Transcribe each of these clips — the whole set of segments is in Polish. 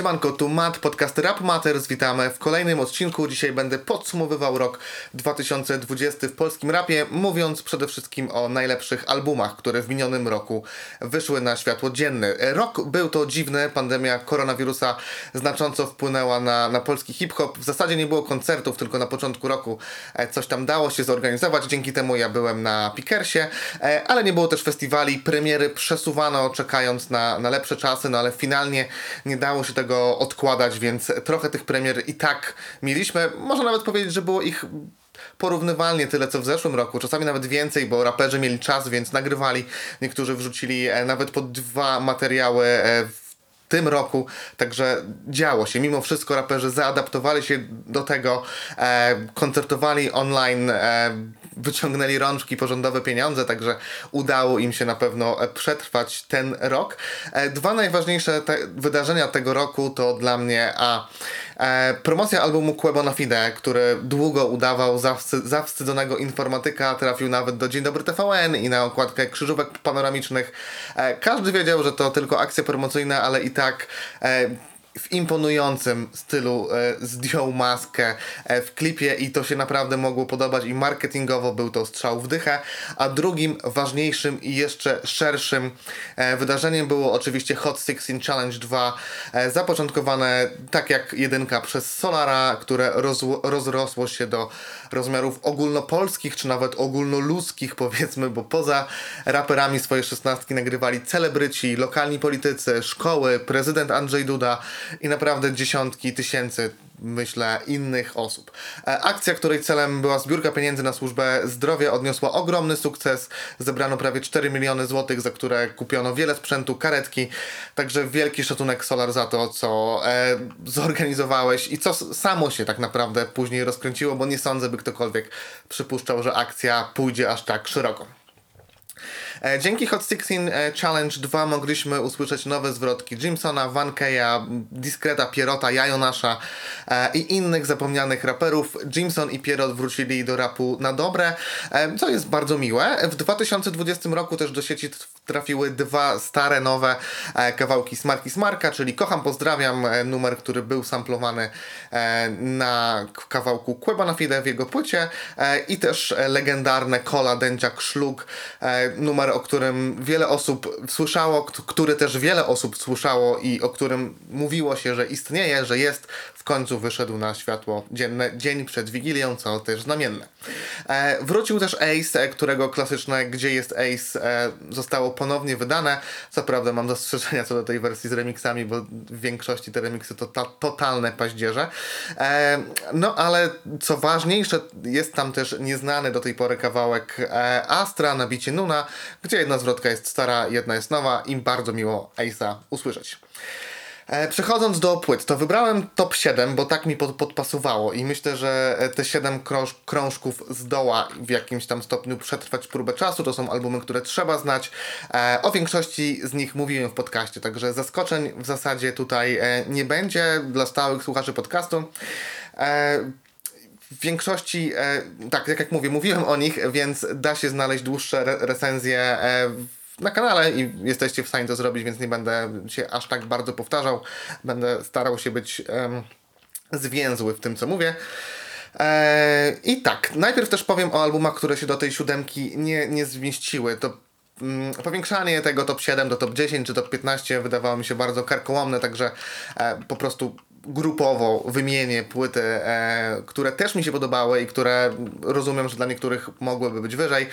Siemanko, tu Matt, podcast Rap Matters. Witamy w kolejnym odcinku. Dzisiaj będę podsumowywał rok 2020 w polskim rapie, mówiąc przede wszystkim o najlepszych albumach, które w minionym roku wyszły na światło dzienne. Rok był to dziwny, pandemia koronawirusa znacząco wpłynęła na, na polski hip-hop. W zasadzie nie było koncertów, tylko na początku roku e, coś tam dało się zorganizować. Dzięki temu ja byłem na Pickersie, e, ale nie było też festiwali. Premiery przesuwano, czekając na, na lepsze czasy, no ale finalnie nie dało się tego odkładać, więc trochę tych premier i tak mieliśmy. Można nawet powiedzieć, że było ich porównywalnie tyle co w zeszłym roku, czasami nawet więcej, bo raperzy mieli czas, więc nagrywali. Niektórzy wrzucili e, nawet po dwa materiały e, w tym roku, także działo się. Mimo wszystko raperzy zaadaptowali się do tego, e, koncertowali online, wyciągnęli rączki po rządowe pieniądze, także udało im się na pewno e, przetrwać ten rok. E, dwa najważniejsze te wydarzenia tego roku to dla mnie a e, promocja albumu Quebo na Fide, który długo udawał zawsty, zawstydzonego informatyka, trafił nawet do Dzień Dobry TVN i na okładkę krzyżówek panoramicznych. Każdy wiedział, że to tylko akcja promocyjna, ale i tak w imponującym stylu e, zdjął maskę e, w klipie i to się naprawdę mogło podobać i marketingowo był to strzał w dychę, a drugim ważniejszym i jeszcze szerszym e, wydarzeniem było oczywiście Hot 16 Challenge 2 e, zapoczątkowane tak jak jedynka przez Solara, które rozło, rozrosło się do rozmiarów ogólnopolskich czy nawet ogólnoludzkich powiedzmy, bo poza raperami swoje szesnastki nagrywali celebryci, lokalni politycy, szkoły, prezydent Andrzej Duda i naprawdę dziesiątki tysięcy myślę, innych osób. E, Akcja, której celem była zbiórka pieniędzy na służbę zdrowia, odniosła ogromny sukces. Zebrano prawie 4 miliony złotych, za które kupiono wiele sprzętu, karetki. Także wielki szacunek Solar za to, co e, zorganizowałeś i co samo się tak naprawdę później rozkręciło, bo nie sądzę, by ktokolwiek przypuszczał, że akcja pójdzie aż tak szeroko. E, Dzięki Hot 16 e, Challenge 2 mogliśmy usłyszeć nowe zwrotki Jimsona, Van Keya, Diskreta, Pierota, Jajonasza e, i innych zapomnianych raperów. Jimson i Pierrot wrócili do rapu na dobre, co jest bardzo miłe. W 2020 roku też do sieci trafiły dwa stare, nowe kawałki Smarki Smarka, czyli Kocham, Pozdrawiam, numer, który był samplowany na kawałku Queba na Fide w jego płycie i też legendarne Kola Dęciak Szlug, e, o którym wiele osób słyszało, który też wiele osób słyszało i o którym mówiło się, że istnieje, że jest, w końcu wyszedł na światło dzienne dzień przed Wigilią, co też znamienne. E, wrócił też Ace, e, którego klasyczne Gdzie jest Ace e, zostało ponownie wydane. Co prawda mam zastrzeżenia co do tej wersji z remixami, bo w większości te remixy to ta, totalne paździerze. E, no ale co ważniejsze, jest tam też nieznany do tej pory kawałek e, Astra na bicie Nuna, gdzie jedna zwrotka jest stara, jedna jest nowa i bardzo miło Ace'a usłyszeć. E, Przechodząc do płyt, to wybrałem top 7, bo tak mi pod, podpasowało i myślę, że e, te 7 krąż, krążków zdoła w jakimś tam stopniu przetrwać próbę czasu. To są albumy, które trzeba znać. E, o większości z nich mówiłem w podcaście, także zaskoczeń w zasadzie tutaj nie będzie dla stałych słuchaczy podcastu. W większości, e, tak, jak mówię, mówiłem o nich, więc da się znaleźć dłuższe re recenzje e, na kanale i jesteście w stanie to zrobić, więc nie będę się aż tak bardzo powtarzał. Będę starał się być em, zwięzły w tym, co mówię. E, I tak, najpierw też powiem o albumach, które się do tej siódemki nie, nie zmieściły. To mm, powiększanie tego top 7 do top 10 czy top 15 wydawało mi się bardzo karkołomne, także e, po prostu grupowo wymienię płyty, e, które też mi się podobały i które rozumiem, że dla niektórych mogłyby być wyżej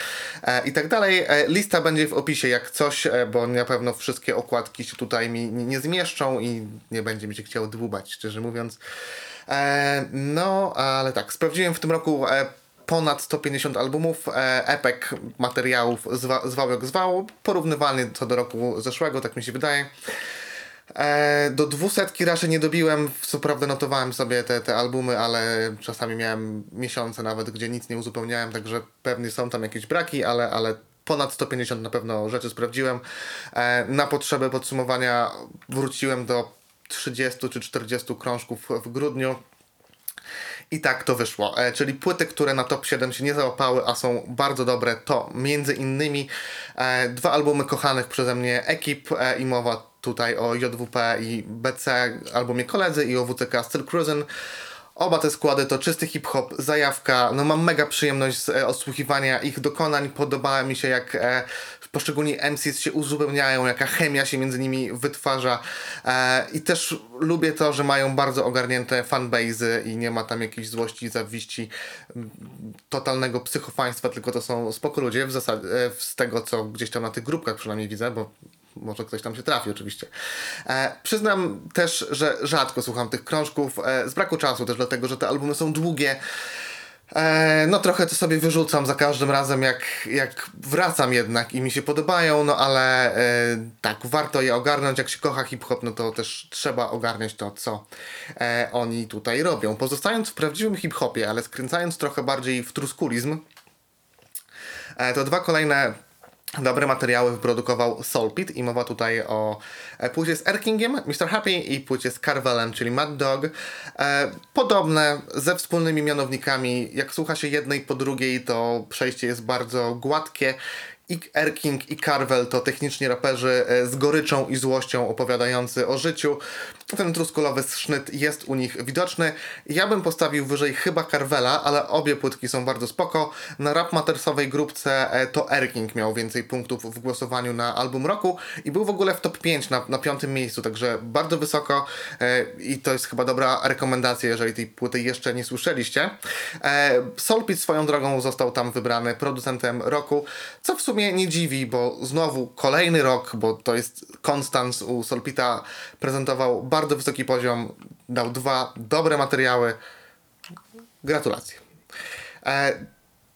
e, i tak dalej. E, lista będzie w opisie jak coś, e, bo na pewno wszystkie okładki się tutaj mi nie, zmieszczą i nie będzie mi się chciało dłubać, szczerze mówiąc. E, no, ale tak, sprawdziłem w tym roku e, ponad 150 albumów, e, epek materiałów zwa, zwał jak zwał, porównywalnie co do roku zeszłego, tak mi się wydaje. E, do dwusetki raczej nie dobiłem, co prawda notowałem sobie te, te albumy, ale czasami miałem miesiące nawet, gdzie nic nie uzupełniałem, także pewnie są tam jakieś braki, ale, ale ponad 150 na pewno rzeczy sprawdziłem. E, na potrzeby podsumowania wróciłem do 30 czy 40 krążków w grudniu. I tak to wyszło. E, czyli płyty, które na top 7 się nie załapały, a są bardzo dobre, to między innymi e, dwa albumy kochanych przeze mnie ekip e, i mowa tutaj o JWP i BC albumie Koledzy i o WCK Still Cruisin'. Oba te składy to czysty hip-hop, zajawka. No mam mega przyjemność z e, odsłuchiwania ich dokonań. Podoba mi się jak e, poszczególni MCs się uzupełniają, jaka chemia się między nimi wytwarza. E, I też lubię to, że mają bardzo ogarnięte fanbazy i nie ma tam jakiejś złości, zawiści, totalnego psychofaństwa, tylko to są spoko ludzie w zasadzie, z tego co gdzieś tam na tych grupkach przynajmniej widzę, bo może ktoś tam się trafi oczywiście. E, przyznam też, że rzadko słucham tych krążków, e, z braku czasu też dlatego, że te albumy są długie. E, no trochę to sobie wyrzucam za każdym razem, jak, jak wracam jednak i mi się podobają, no ale e, tak, warto je ogarnąć. Jak się kocha hip-hop, no to też trzeba ogarniać to, co e, oni tutaj robią. Pozostając w prawdziwym hip-hopie, ale skręcając trochę bardziej w truskulizm, E, To dwa kolejne dobre materiały wyprodukował Soulpit i mowa tutaj o e, płycie z Erkingiem, Mr. Happy i płycie z Carvelem, czyli Mad Dog. E, Podobne, ze wspólnymi mianownikami. Jak słucha się jednej po drugiej, to przejście jest bardzo gładkie. I Erking i Carvel to techniczni raperzy e, z goryczą i złością opowiadający o życiu. Ten truskulowy sznyt jest u nich widoczny. Ja bym postawił wyżej chyba Carvela, ale obie płytki są bardzo spoko. Na rap matersowej grupce e, to Erking miał więcej punktów w głosowaniu na album roku i był w ogóle w top 5 na, na piątym miejscu, także bardzo wysoko e, i to jest chyba dobra rekomendacja, jeżeli tej płyty jeszcze nie słyszeliście. Soulpit swoją drogą został tam wybrany producentem roku, co w sumie nie dziwi, bo znowu kolejny rok, bo to jest Constance u Soulpita prezentował bardzo wysoki poziom, dał dwa dobre materiały. Gratulacje. E,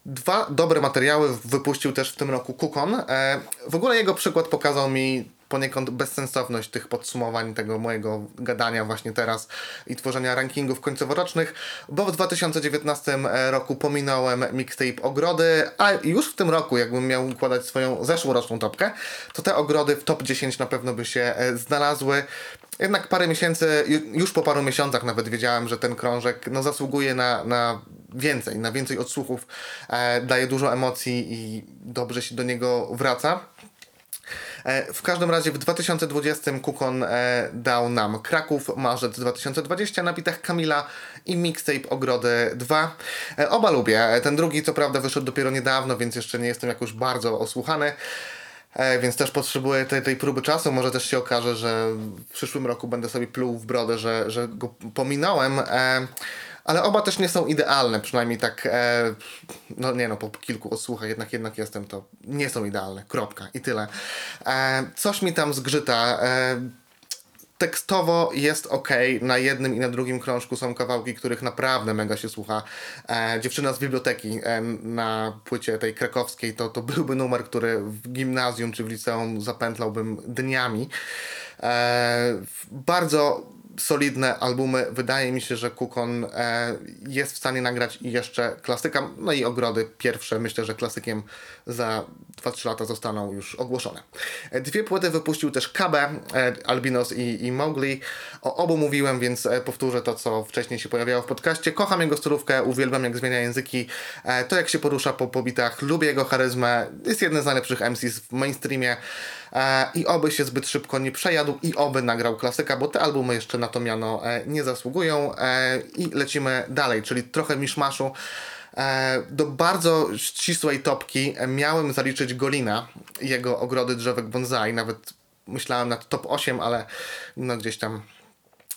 Dwa dobre materiały wypuścił też w tym roku Kukon. E, w ogóle jego przykład pokazał mi poniekąd bezsensowność tych podsumowań, tego mojego gadania właśnie teraz i tworzenia rankingów końcoworocznych, bo w 2019 roku pominąłem mixtape Ogrody, a już w tym roku, jakbym miał układać swoją zeszłoroczną topkę, to te Ogrody w top 10 na pewno by się e, znalazły. Jednak parę miesięcy, ju- już po paru miesiącach nawet wiedziałem, że ten krążek no, zasługuje na, na więcej, na więcej odsłuchów, e, daje dużo emocji i dobrze się do niego wraca. E, W każdym razie w 2020 Kukon e, dał nam Kraków, marzec 2020 na bitach Kamila i mixtape Ogrody 2. E, Oba lubię. Ten drugi co prawda wyszedł dopiero niedawno, więc jeszcze nie jestem jakoś bardzo osłuchany. Więc też potrzebuję tej, tej próby czasu. Może też się okaże, że w przyszłym roku będę sobie pluł w brodę, że, że go pominąłem. Ale oba też nie są idealne, przynajmniej tak, e, no nie no, po kilku odsłuchach jednak, jednak jestem, to nie są idealne, kropka i tyle. E, coś mi tam zgrzyta. E, tekstowo jest ok, na jednym i na drugim krążku są kawałki, których naprawdę mega się słucha. E, dziewczyna z biblioteki e, na płycie tej krakowskiej to, to byłby numer, który w gimnazjum czy w liceum zapętlałbym dniami. E, bardzo solidne albumy. Wydaje mi się, że Kukon e, jest w stanie nagrać jeszcze klasyka. No i Ogrody pierwsze, myślę, że klasykiem za 2-3 lata zostaną już ogłoszone. E, Dwie płyty wypuścił też KB, e, Albinos i, i Mowgli. O obu mówiłem, więc powtórzę to, co wcześniej się pojawiało w podcaście. Kocham jego stylówkę, uwielbiam jak zmienia języki. To jak się porusza po pobitach, lubię jego charyzmę. Jest jednym z najlepszych MCs w mainstreamie. E, I oby się zbyt szybko nie przejadł i oby nagrał klasyka, bo te albumy jeszcze na to miano e, nie zasługują. E, I lecimy dalej, czyli trochę miszmaszu. Do bardzo ścisłej topki miałem zaliczyć Golina jego ogrody drzewek bonsai. Nawet myślałem nad top 8, ale no gdzieś tam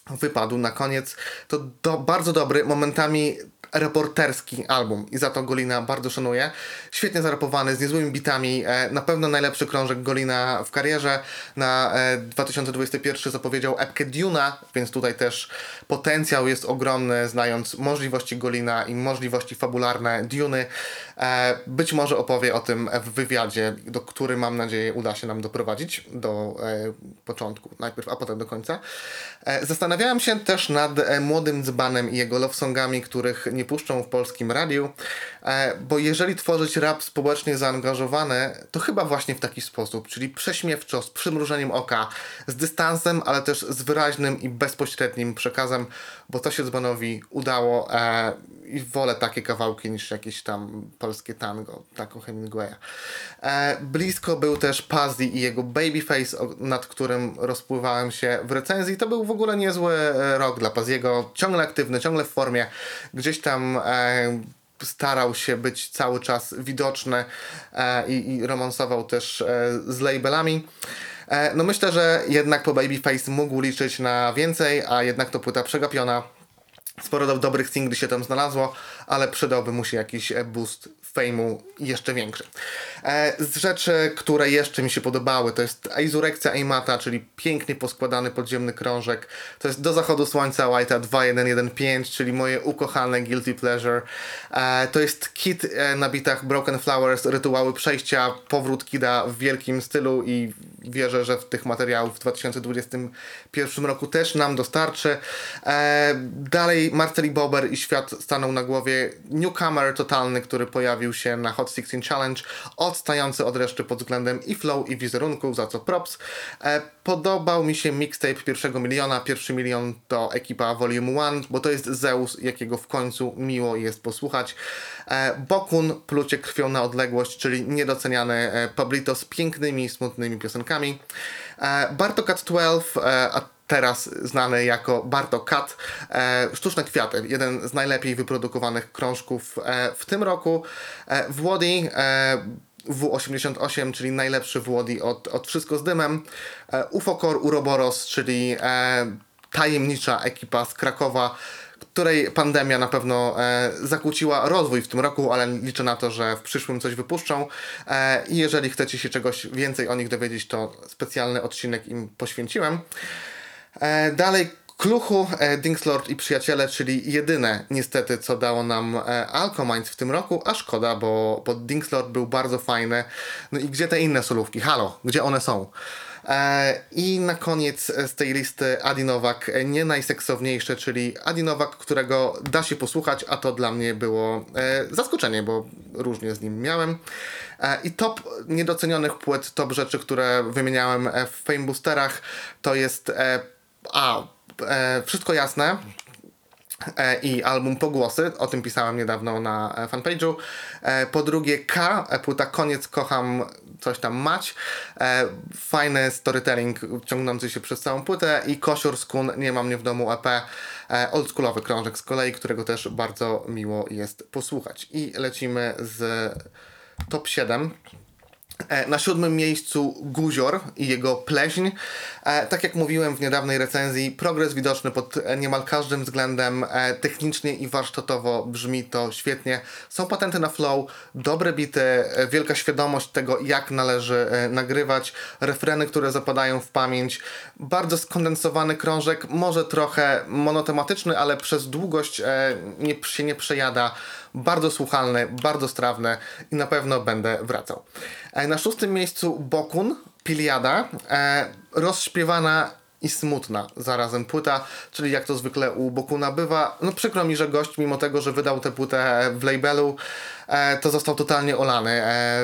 wypadł na koniec. To do, bardzo dobry, momentami reporterski album i za to Golina bardzo szanuję. Świetnie zarapowany, z niezłymi bitami, e, na pewno najlepszy krążek Golina w karierze. Na e, 2021 zapowiedział epkę Duna, więc tutaj też potencjał jest ogromny, znając możliwości Golina i możliwości fabularne Duny. E, być może opowie o tym w wywiadzie, do który mam nadzieję uda się nam doprowadzić do e, początku najpierw, a potem do końca. E, Zastanawiałem się też nad e, młodym dzbanem i jego love songami, których nie puszczą w polskim radiu, e, bo jeżeli tworzyć rap społecznie zaangażowany, to chyba właśnie w taki sposób, czyli prześmiewczo, z przymrużeniem oka, z dystansem, ale też z wyraźnym i bezpośrednim przekazem, bo to się dzbanowi udało e, i wolę takie kawałki niż jakieś tam polskie tango, tak o Hemingwaya. E, blisko był też Pazzi i jego Babyface, nad którym rozpływałem się w recenzji. To był w ogóle niezły e, rok dla Paziego, ciągle aktywny, ciągle w formie. Gdzieś tam e, starał się być cały czas widoczny e, i, i romansował też e, z labelami. E, no myślę, że jednak po Babyface mógł liczyć na więcej, a jednak to płyta przegapiona. Sporo do- dobrych singli się tam znalazło, ale przydałby mu się jakiś e, boost fejmu jeszcze większy. E, z rzeczy, które jeszcze mi się podobały, to jest Aizurekcja Aimata, czyli pięknie poskładany podziemny krążek. To jest Do Zachodu Słońca White'a 2115, czyli moje ukochane Guilty Pleasure. E, to jest kit na bitach Broken Flowers, rytuały przejścia, powrót Kida w wielkim stylu i wierzę, że w tych materiałów w 2021 roku też nam dostarczy. E, dalej Marceli Bober i świat stanął na głowie. Newcomer totalny, który pojawił się na Hot 16 Challenge, odstający od reszty pod względem i flow i wizerunku, za co props. E, podobał mi się mixtape pierwszego miliona. Pierwszy milion to ekipa Volume 1, bo to jest Zeus, jakiego w końcu miło jest posłuchać. E, Bokun, plucie krwią na odległość, czyli niedoceniany e, Pablito z pięknymi, smutnymi piosenkami. E, Bartokat 12, e, a teraz znany jako Barto Kat, e, Sztuczne Kwiaty, jeden z najlepiej wyprodukowanych krążków w tym roku. Włodi, e, W88, czyli najlepszy Włodi od, od Wszystko z dymem. Ufokor Uroboros, czyli tajemnicza ekipa z Krakowa, której pandemia na pewno e, zakłóciła rozwój w tym roku, ale liczę na to, że w przyszłym coś wypuszczą. E, I jeżeli chcecie się czegoś więcej o nich dowiedzieć, to specjalny odcinek im poświęciłem. E, dalej Kluchu, e, Dingslord i Przyjaciele, czyli jedyne niestety, co dało nam e, Alcominds w tym roku, a szkoda, bo, bo Dingslord był bardzo fajny. No i gdzie te inne solówki? Halo, gdzie one są? E, I na koniec z tej listy Adi Nowak, e, nie najseksowniejszy, czyli Adi Nowak, którego da się posłuchać, a to dla mnie było e, zaskoczenie, bo różnie z nim miałem. I top niedocenionych płyt, top rzeczy, które wymieniałem w Fame Boosterach, to jest a, Wszystko Jasne, i album Pogłosy, o tym pisałem niedawno na e, fanpage'u. E, po drugie K, e, płyta Koniec, kocham coś tam mać. E, fajny storytelling ciągnący się przez całą płytę i Kosior Skun, Nie mam mnie w domu EP, e, oldschoolowy krążek z kolei, którego też bardzo miło jest posłuchać. I lecimy z top 7. E, Na siódmym miejscu Guzior i jego pleśń. E, tak jak mówiłem w niedawnej recenzji, progres widoczny pod niemal każdym względem. E, technicznie i warsztatowo brzmi to świetnie. Są patenty na flow, dobre bity, wielka świadomość tego, jak należy nagrywać, refreny, które zapadają w pamięć. Bardzo skondensowany krążek, może trochę monotematyczny, ale przez długość nie, się nie przejada bardzo słuchalny, bardzo strawny i na pewno będę wracał. E, Na szóstym miejscu Bokun, Piliada, e, rozśpiewana i smutna zarazem płyta, czyli jak to zwykle u Bokuna bywa. No przykro mi, że gość mimo tego, że wydał tę płytę w labelu, e, to został totalnie olany,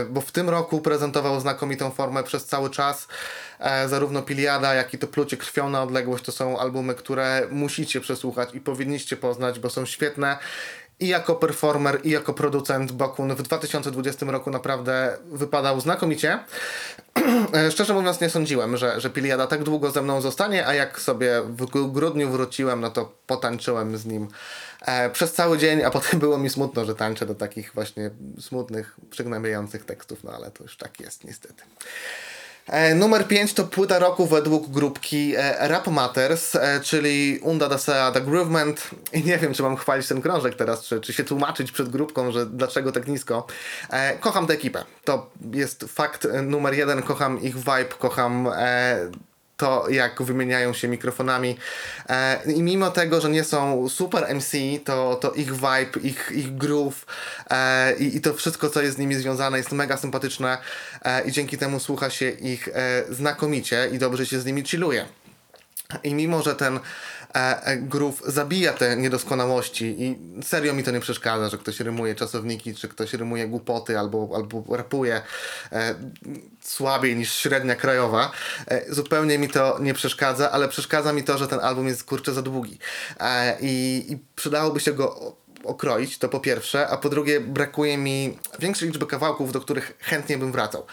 bo w tym roku prezentował znakomitą formę przez cały czas. Zarówno Piliada, jak i to Plucie Krwią na odległość to są albumy, które musicie przesłuchać i powinniście poznać, bo są świetne i jako performer, i jako producent Bokun w 2020 roku naprawdę wypadał znakomicie. E, Szczerze mówiąc nie sądziłem, że, że Piliada tak długo ze mną zostanie, a jak sobie w gru- grudniu wróciłem, no to potańczyłem z nim e, przez cały dzień, a potem było mi smutno, że tańczę do takich właśnie smutnych, przygnębiających tekstów, no ale to już tak jest niestety. E, numer 5 to płyta roku według grupki e, Rap Matters, e, czyli Unda da Sea The Groovement. I nie wiem, czy mam chwalić ten krążek teraz, czy, czy się tłumaczyć przed grupką, że dlaczego tak nisko. Kocham tę ekipę. To jest fakt numer jeden. Kocham ich vibe, kocham to, jak wymieniają się mikrofonami. E, I mimo tego, że nie są super MC, to, to ich vibe, ich, ich groove e, i, i to wszystko, co jest z nimi związane, jest mega sympatyczne e, i dzięki temu słucha się ich e, znakomicie i dobrze się z nimi chilluje. I mimo, że ten e, e, groove zabija te niedoskonałości i serio mi to nie przeszkadza, że ktoś rymuje czasowniki, czy ktoś rymuje głupoty albo, albo rapuje e, słabiej niż średnia krajowa. Zupełnie mi to nie przeszkadza, ale przeszkadza mi to, że ten album jest kurczę za długi i, i przydałoby się go okroić, to po pierwsze, a po drugie brakuje mi większej liczby kawałków, do których chętnie bym wracał.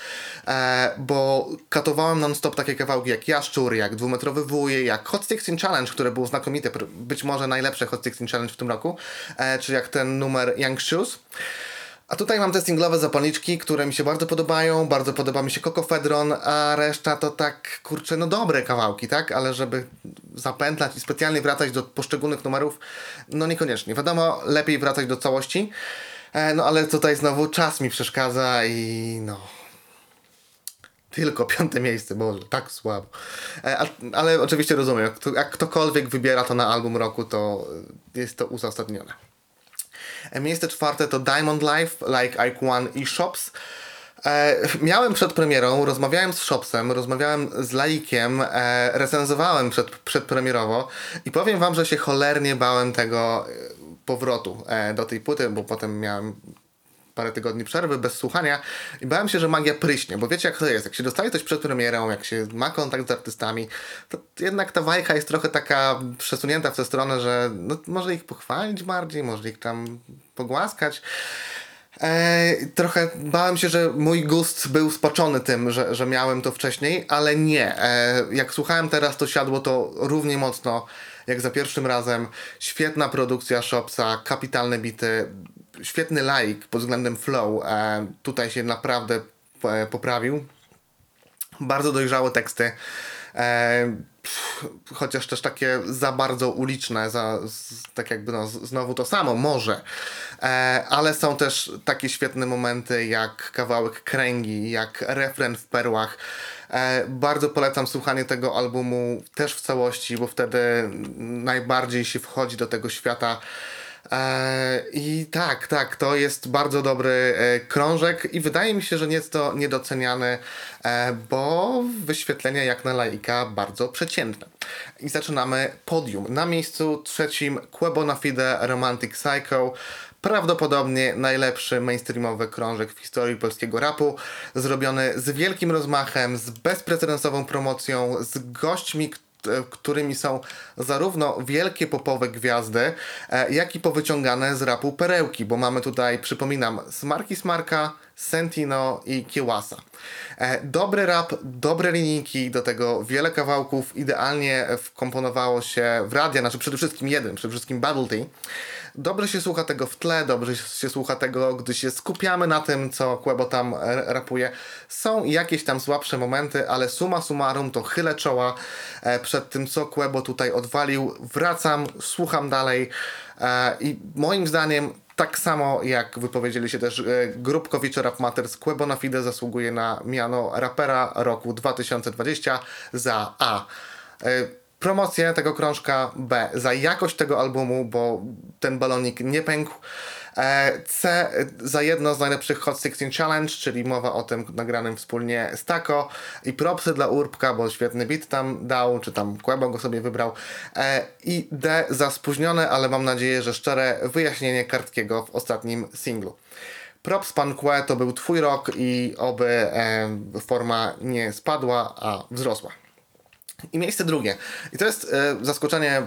E, bo katowałem non-stop takie kawałki jak Jaszczur, jak Dwumetrowy Wuje, jak Hot Sixteen Challenge, które było znakomite, być może najlepsze Hot Sixteen Challenge w tym roku, e, czy jak ten numer Young Shoes. A tutaj mam te singlowe zapalniczki, które mi się bardzo podobają, bardzo podoba mi się Kokofedron, a reszta to tak, kurczę, no dobre kawałki, tak? Ale żeby zapętlać i specjalnie wracać do poszczególnych numerów, no niekoniecznie. Wiadomo, lepiej wracać do całości, e, no ale tutaj znowu czas mi przeszkadza i no... Tylko piąte miejsce, bo tak słabo. E, ale oczywiście rozumiem, jak ktokolwiek wybiera to na album roku, to jest to uzasadnione. E, miejsce czwarte to Diamond Life, Like Ike One i Shops. E, miałem przed premierą, rozmawiałem z Shopsem, rozmawiałem z Laikiem, e, recenzowałem przed, przedpremierowo i powiem wam, że się cholernie bałem tego e, powrotu e, do tej płyty, bo potem miałem parę tygodni przerwy bez słuchania i bałem się, że magia pryśnie, bo wiecie jak to jest, jak się dostaje coś przed premierą, jak się ma kontakt z artystami, to jednak ta wajcha jest trochę taka przesunięta w tę stronę, że no, może ich pochwalić bardziej, może ich tam pogłaskać. E, trochę bałem się, że mój gust był spaczony tym, że, że miałem to wcześniej, ale nie. E, jak słuchałem teraz, to siadło to równie mocno jak za pierwszym razem. Świetna produkcja Shopsa, kapitalne bity, świetny like pod względem flow. E, tutaj się naprawdę e, poprawił. Bardzo dojrzałe teksty. E, chociaż też takie za bardzo uliczne, za, z, tak jakby no, znowu to samo, może. E, ale są też takie świetne momenty jak kawałek kręgi, jak refren w perłach. E, bardzo polecam słuchanie tego albumu też w całości, bo wtedy najbardziej się wchodzi do tego świata I tak, tak, to jest bardzo dobry e, krążek i wydaje mi się, że nie jest to niedoceniany, e, bo wyświetlenia jak na laika bardzo przeciętne. I zaczynamy podium. Na miejscu trzecim Quebo na Fide Romantic Psycho. Prawdopodobnie najlepszy mainstreamowy krążek w historii polskiego rapu, zrobiony z wielkim rozmachem, z bezprecedensową promocją, z gośćmi, E, którymi są zarówno wielkie popowe gwiazdy, e, jak i powyciągane z rapu perełki, bo mamy tutaj, przypominam, Smarki Smarka, Sentino i Kiełasa. E, dobry rap, dobre linijki, do tego wiele kawałków idealnie wkomponowało się w radia, znaczy przede wszystkim jeden, przede wszystkim Bubble Tea. Dobrze się słucha tego w tle, dobrze się słucha tego, gdy się skupiamy na tym, co Quebo tam rapuje. Są jakieś tam słabsze momenty, ale suma summarum to chylę czoła e, przed tym, co Quebo tutaj odwalił. Wracam, słucham dalej e, i moim zdaniem tak samo jak wypowiedzieli się też e, grupkowicze Rap Matters, Quebo na Fide zasługuje na miano rapera roku 2020 za A promocję tego krążka, B za jakość tego albumu, bo ten balonik nie pękł, e, C za jedno z najlepszych Hot 16 Challenge, czyli mowa o tym nagranym wspólnie z Taco i propsy dla Urbka, bo świetny beat tam dał, czy tam Kłebo go sobie wybrał e, i D za spóźnione, ale mam nadzieję, że szczere wyjaśnienie Kartkiego w ostatnim singlu. Props Pan Kłe to był twój rok i oby e, forma nie spadła, a wzrosła. I miejsce drugie. I to jest e, zaskoczenie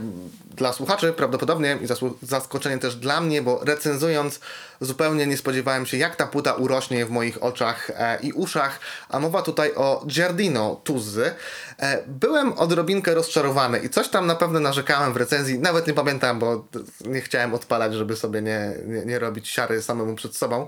dla słuchaczy prawdopodobnie i zaskoczenie też dla mnie, bo recenzując zupełnie nie spodziewałem się, jak ta płyta urośnie w moich oczach e, i uszach. A mowa tutaj o Giardino Tuzzy. E, byłem odrobinkę rozczarowany i coś tam na pewno narzekałem w recenzji. Nawet nie pamiętam, bo nie chciałem odpalać, żeby sobie nie, nie, nie robić siary samemu przed sobą.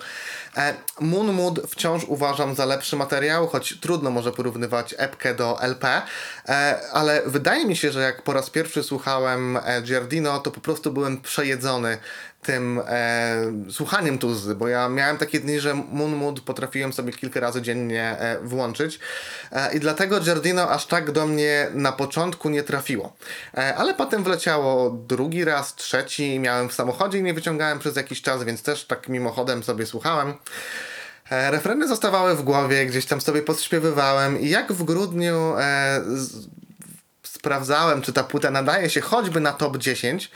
E, Moon Mood wciąż uważam za lepszy materiał, choć trudno może porównywać epkę do LP. E, ale wydaje mi się, że jak po raz pierwszy słuchałem Giardino, to po prostu byłem przejedzony tym e, słuchaniem tuzy, bo ja miałem takie dni, że Moon Mood potrafiłem sobie kilka razy dziennie e, włączyć e, i dlatego Giardino aż tak do mnie na początku nie trafiło. E, ale potem wleciało drugi raz, trzeci, miałem w samochodzie i nie wyciągałem przez jakiś czas, więc też tak mimochodem sobie słuchałem. E, refreny zostawały w głowie, gdzieś tam sobie podśpiewywałem i jak w grudniu e, sprawdzałem, czy ta płyta nadaje się choćby na top 10,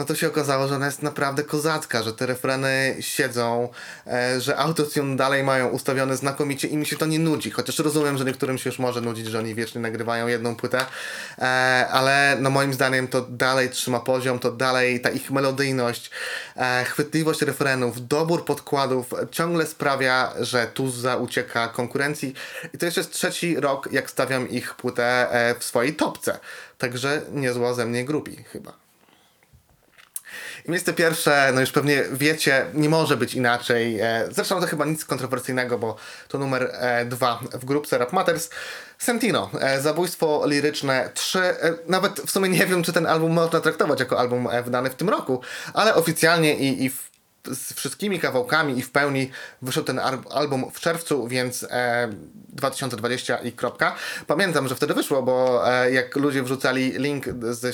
no to się okazało, że ona jest naprawdę kozacka, że te refreny siedzą, e, że autotune dalej mają ustawione znakomicie i mi się to nie nudzi, chociaż rozumiem, że niektórym się już może nudzić, że oni wiecznie nagrywają jedną płytę, e, ale no moim zdaniem to dalej trzyma poziom, to dalej ta ich melodyjność, e, chwytliwość refrenów, dobór podkładów ciągle sprawia, że Tuzza ucieka konkurencji i to jeszcze jest trzeci rok, jak stawiam ich płytę e, w swojej topce, także niezła ze mnie grupi chyba. Miejsce pierwsze, no już pewnie wiecie, nie może być inaczej. E, Zresztą to chyba nic kontrowersyjnego, bo to numer e, dwa w grupce Rap Matters. Sentino, e, zabójstwo liryczne 3. E, nawet w sumie nie wiem, czy ten album można traktować jako album wydany w tym roku, ale oficjalnie i, i w z wszystkimi kawałkami i w pełni wyszedł ten album w czerwcu, więc e, 2020 i kropka. Pamiętam, że wtedy wyszło, bo e, jak ludzie wrzucali link ze,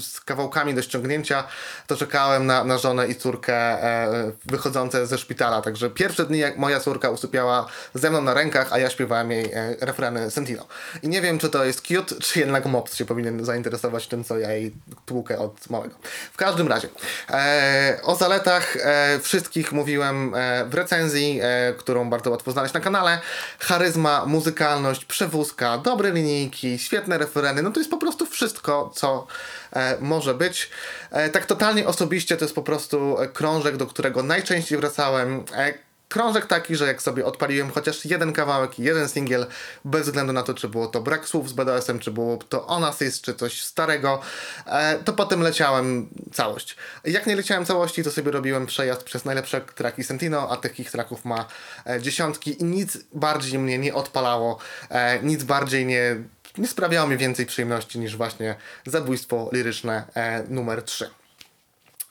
z kawałkami do ściągnięcia, to czekałem na, na żonę i córkę e, wychodzące ze szpitala. Także pierwsze dni, jak moja córka usypiała ze mną na rękach, a ja śpiewałem jej e, refreny Sentino. I nie wiem, czy to jest cute, czy jednak mops się powinien zainteresować tym, co ja jej tłukę od małego. W każdym razie, e, o zaletach e, wszystkich mówiłem e, w recenzji, e, którą bardzo łatwo znaleźć na kanale. Charyzma, muzykalność, przewózka, dobre linijki, świetne refereny. No to jest po prostu wszystko, co e, może być. E, tak totalnie osobiście to jest po prostu e, krążek, do którego najczęściej wracałem. E, Krążek taki, że jak sobie odpaliłem chociaż jeden kawałek, jeden singiel, bez względu na to, czy było to brak słów z BDS-em, czy było to Onasys, czy coś starego, e, to potem leciałem całość. Jak nie leciałem całości, to sobie robiłem przejazd przez najlepsze traki Sentino, a takich traków ma e, dziesiątki i nic bardziej mnie nie odpalało, e, nic bardziej nie, nie sprawiało mi więcej przyjemności niż właśnie zabójstwo liryczne e, numer 3.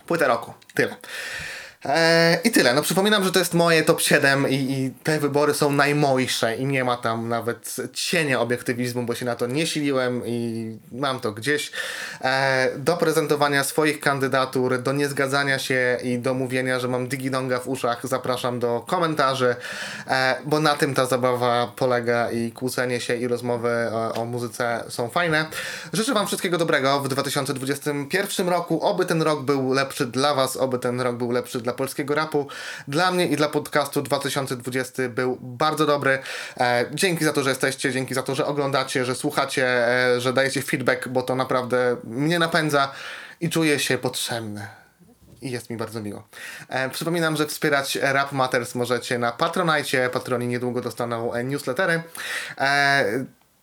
Płytę roku. Tyle. Eee, I tyle. No przypominam, że to jest moje top 7 i, i te wybory są najmojsze i nie ma tam nawet cienia obiektywizmu, bo się na to nie siliłem i mam to gdzieś. Eee, do prezentowania swoich kandydatur, do niezgadzania się i do mówienia, że mam digidonga w uszach zapraszam do komentarzy, eee, bo na tym ta zabawa polega i kłócenie się i rozmowy o, o muzyce są fajne. Życzę wam wszystkiego dobrego w 2021 roku. Oby ten rok był lepszy dla was, oby ten rok był lepszy dla polskiego rapu. Dla mnie i dla podcastu 2020 był bardzo dobry. E, dzięki za to, że jesteście, dzięki za to, że oglądacie, że słuchacie, e, że dajecie feedback, bo to naprawdę mnie napędza i czuję się potrzebny. I jest mi bardzo miło. E, przypominam, że wspierać Rap Matters możecie na Patronite. Patroni niedługo dostaną e, newslettery. E,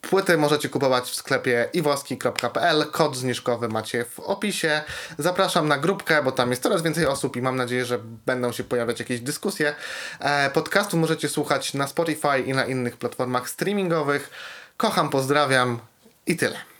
Płyty możecie kupować w sklepie iwoski.pl. Kod zniżkowy macie w opisie. Zapraszam na grupkę, bo tam jest coraz więcej osób i mam nadzieję, że będą się pojawiać jakieś dyskusje. E, podcastu możecie słuchać na Spotify i na innych platformach streamingowych. Kocham, pozdrawiam i tyle.